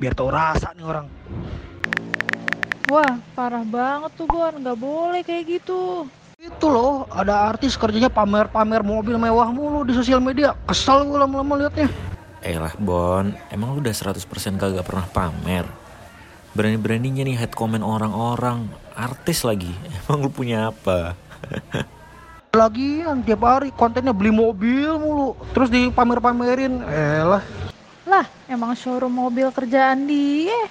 biar tau rasa nih orang. Wah, parah banget tuh Bon, nggak boleh kayak gitu. Itu loh, ada artis kerjanya pamer-pamer mobil mewah mulu di sosial media. Kesel gue lama-lama liatnya. Eh lah Bon, emang lu udah 100% kagak pernah pamer? Berani-beraninya nih head comment orang-orang, artis lagi. Emang lu punya apa? Lagian tiap hari kontennya beli mobil mulu, terus dipamer-pamerin. Eh lah. Emang showroom mobil kerjaan dia.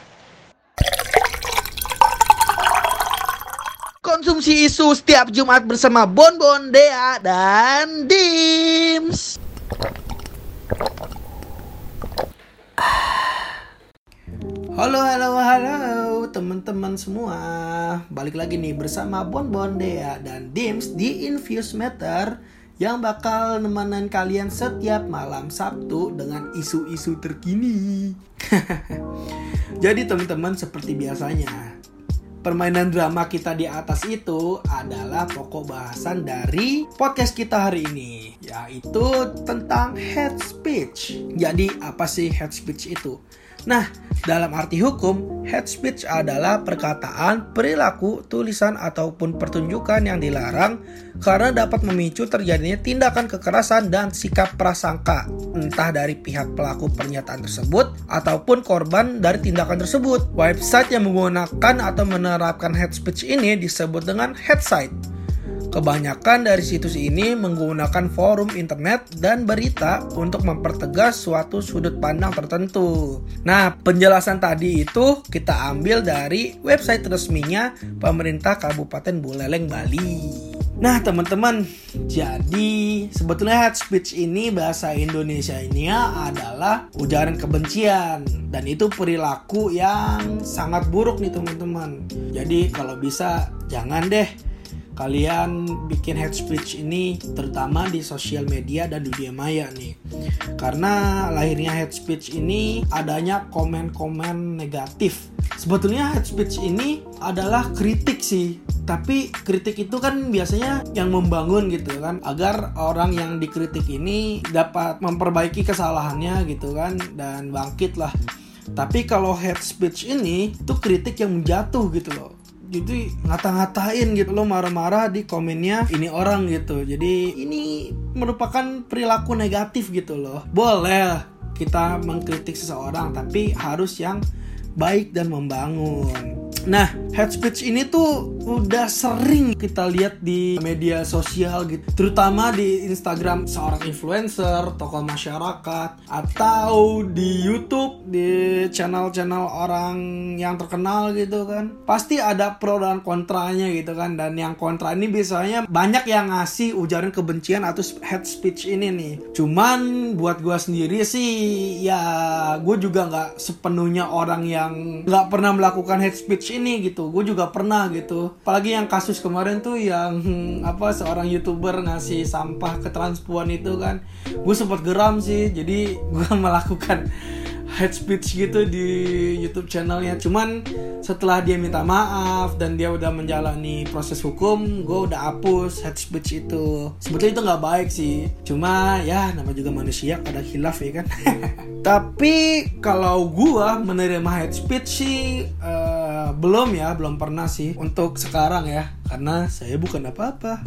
Konsumsi isu setiap Jumat bersama Bon Bon, Dea, dan Dims. Halo, halo, halo teman-teman semua. Balik lagi nih bersama Bon Bon, Dea, dan Dims di Infuse Meter yang bakal nemenin kalian setiap malam Sabtu dengan isu-isu terkini. Jadi teman-teman seperti biasanya, permainan drama kita di atas itu adalah pokok bahasan dari podcast kita hari ini, yaitu tentang head speech. Jadi, apa sih head speech itu? Nah, dalam arti hukum, head speech adalah perkataan, perilaku, tulisan, ataupun pertunjukan yang dilarang karena dapat memicu terjadinya tindakan kekerasan dan sikap prasangka, entah dari pihak pelaku pernyataan tersebut ataupun korban dari tindakan tersebut. Website yang menggunakan atau menerapkan head speech ini disebut dengan head site. Kebanyakan dari situs ini menggunakan forum internet dan berita untuk mempertegas suatu sudut pandang tertentu. Nah, penjelasan tadi itu kita ambil dari website resminya pemerintah Kabupaten Buleleng, Bali. Nah teman-teman, jadi sebetulnya head speech ini bahasa Indonesia ini adalah ujaran kebencian dan itu perilaku yang sangat buruk nih teman-teman. Jadi kalau bisa jangan deh kalian bikin head speech ini terutama di sosial media dan dunia maya nih. Karena lahirnya head speech ini adanya komen-komen negatif. Sebetulnya head speech ini adalah kritik sih. Tapi kritik itu kan biasanya yang membangun gitu kan. Agar orang yang dikritik ini dapat memperbaiki kesalahannya gitu kan. Dan bangkit lah tapi kalau head speech ini tuh kritik yang menjatuh gitu loh jadi ngata-ngatain gitu lo marah-marah di komennya ini orang gitu. Jadi ini merupakan perilaku negatif gitu loh. Boleh kita mengkritik seseorang tapi harus yang baik dan membangun Nah, head speech ini tuh udah sering kita lihat di media sosial gitu, terutama di Instagram seorang influencer, tokoh masyarakat, atau di YouTube di channel-channel orang yang terkenal gitu kan. Pasti ada pro dan kontranya gitu kan, dan yang kontra ini biasanya banyak yang ngasih ujaran kebencian atau head speech ini nih. Cuman buat gue sendiri sih, ya gue juga nggak sepenuhnya orang yang nggak pernah melakukan head speech ini gitu. Gue juga pernah gitu. Apalagi yang kasus kemarin tuh yang hmm, apa seorang youtuber ngasih sampah ke transpuan itu kan. Gue sempat geram sih. Jadi gue melakukan head speech gitu di YouTube channelnya. Cuman setelah dia minta maaf dan dia udah menjalani proses hukum, gue udah hapus head speech itu. Sebetulnya itu nggak baik sih. Cuma ya nama juga manusia pada hilaf ya kan. Tapi kalau gue menerima head speech sih uh, belum ya, belum pernah sih untuk sekarang ya, karena saya bukan apa-apa.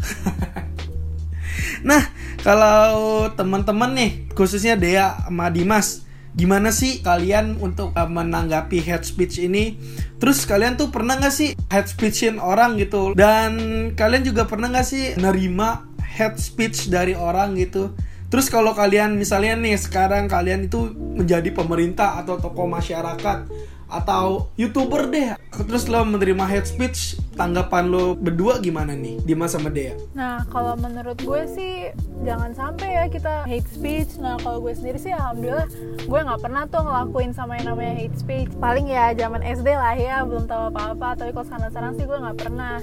nah, kalau teman-teman nih, khususnya Dea sama Dimas, gimana sih kalian untuk uh, menanggapi head speech ini? Terus kalian tuh pernah nggak sih head speechin orang gitu? Dan kalian juga pernah nggak sih nerima head speech dari orang gitu? Terus kalau kalian misalnya nih sekarang kalian itu menjadi pemerintah atau tokoh masyarakat atau youtuber deh terus lo menerima head speech tanggapan lo berdua gimana nih di masa Medea? Nah kalau menurut gue sih jangan sampai ya kita hate speech. Nah kalau gue sendiri sih alhamdulillah gue nggak pernah tuh ngelakuin sama yang namanya hate speech. Paling ya zaman SD lah ya belum tahu apa-apa. Tapi kalau sekarang-sekarang sih gue nggak pernah.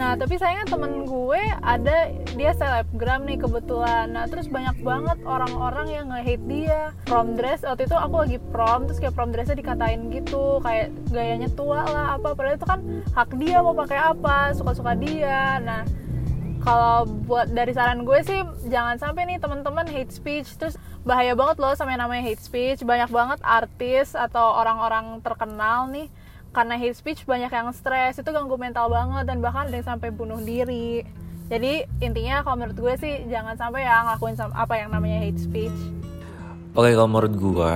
Nah tapi sayangnya temen gue ada dia selebgram nih kebetulan. Nah terus banyak banget orang-orang yang nge-hate dia. Prom dress waktu itu aku lagi prom terus kayak prom dressnya dikatain gitu kayak gayanya tua lah apa. Padahal itu kan hak dia mau pakai apa suka-suka dia. Nah kalau buat dari saran gue sih jangan sampai nih teman-teman hate speech terus bahaya banget loh sama yang namanya hate speech banyak banget artis atau orang-orang terkenal nih karena hate speech banyak yang stres itu ganggu mental banget dan bahkan ada yang sampai bunuh diri. Jadi intinya kalau menurut gue sih jangan sampai ya ngelakuin apa yang namanya hate speech. Oke kalau menurut gue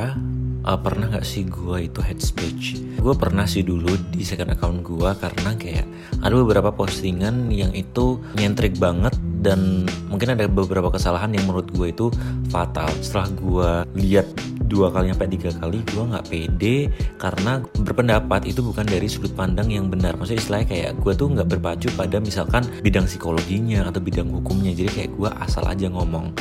uh, pernah nggak sih gue itu hate speech? Gue pernah sih dulu di second account gue karena kayak ada beberapa postingan yang itu nyentrik banget dan mungkin ada beberapa kesalahan yang menurut gue itu fatal. Setelah gue lihat dua kali sampai tiga kali gue nggak pede karena berpendapat itu bukan dari sudut pandang yang benar. Maksudnya istilahnya kayak gue tuh nggak berpacu pada misalkan bidang psikologinya atau bidang hukumnya. Jadi kayak gue asal aja ngomong.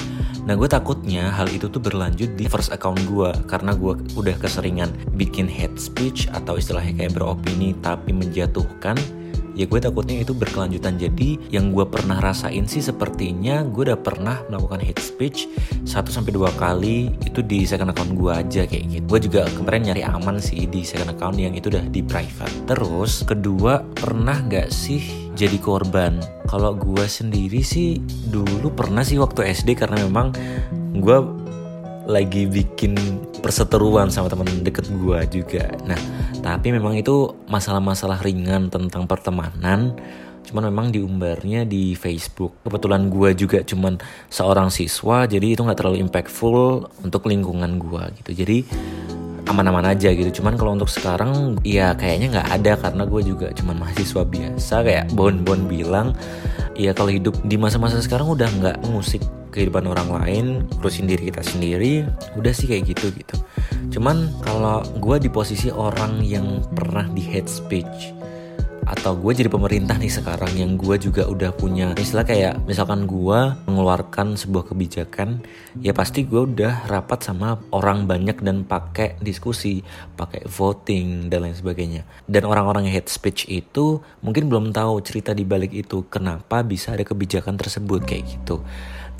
Nah gue takutnya hal itu tuh berlanjut di first account gue Karena gue udah keseringan bikin hate speech Atau istilahnya kayak beropini tapi menjatuhkan ya gue takutnya itu berkelanjutan. Jadi yang gue pernah rasain sih sepertinya gue udah pernah melakukan hate speech 1 sampai dua kali itu di second account gue aja kayak gitu. Gue juga kemarin nyari aman sih di second account yang itu udah di private. Terus kedua pernah gak sih jadi korban? Kalau gue sendiri sih dulu pernah sih waktu SD karena memang gue lagi bikin perseteruan sama teman deket gue juga. Nah, tapi memang itu masalah-masalah ringan tentang pertemanan. Cuman memang diumbarnya di Facebook. Kebetulan gue juga cuman seorang siswa, jadi itu nggak terlalu impactful untuk lingkungan gue gitu. Jadi aman-aman aja gitu. Cuman kalau untuk sekarang ya kayaknya nggak ada karena gue juga cuman mahasiswa biasa kayak Bon Bon bilang. Ya kalau hidup di masa-masa sekarang udah nggak musik kehidupan orang lain urusin diri kita sendiri udah sih kayak gitu gitu. Cuman kalau gue di posisi orang yang pernah di hate speech atau gue jadi pemerintah nih sekarang yang gue juga udah punya istilah kayak misalkan gue mengeluarkan sebuah kebijakan ya pasti gue udah rapat sama orang banyak dan pakai diskusi pakai voting dan lain sebagainya. Dan orang-orang yang hate speech itu mungkin belum tahu cerita di balik itu kenapa bisa ada kebijakan tersebut kayak gitu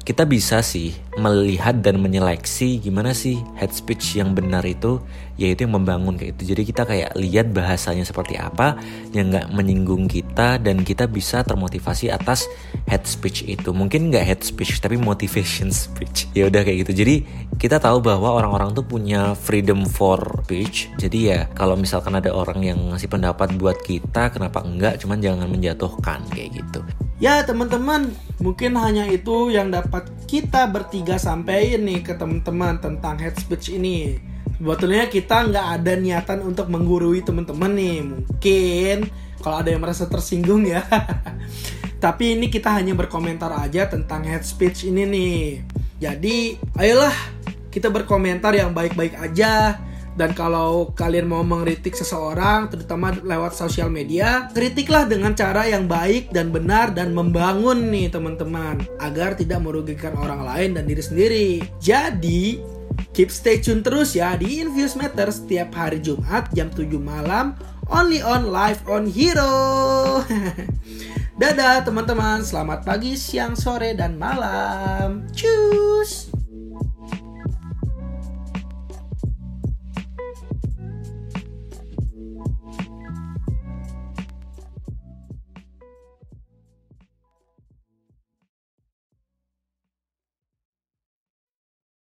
kita bisa sih melihat dan menyeleksi gimana sih head speech yang benar itu yaitu yang membangun kayak itu jadi kita kayak lihat bahasanya seperti apa yang nggak menyinggung kita dan kita bisa termotivasi atas head speech itu. Mungkin nggak head speech tapi motivation speech. Ya udah kayak gitu. Jadi kita tahu bahwa orang-orang tuh punya freedom for speech. Jadi ya kalau misalkan ada orang yang ngasih pendapat buat kita kenapa enggak? Cuman jangan menjatuhkan kayak gitu Ya teman-teman, mungkin hanya itu yang dapat kita bertiga sampaikan nih ke teman-teman tentang head speech ini. Sebetulnya kita nggak ada niatan untuk menggurui teman-teman nih. Mungkin kalau ada yang merasa tersinggung ya. Tapi ini kita hanya berkomentar aja tentang head speech ini nih. Jadi, ayolah kita berkomentar yang baik-baik aja dan kalau kalian mau mengkritik seseorang, terutama lewat sosial media, kritiklah dengan cara yang baik dan benar dan membangun nih teman-teman, agar tidak merugikan orang lain dan diri sendiri. Jadi, keep stay tune terus ya di Infuse Matter setiap hari Jumat jam 7 malam, only on live on Hero. Dadah teman-teman, selamat pagi, siang, sore, dan malam. Cus!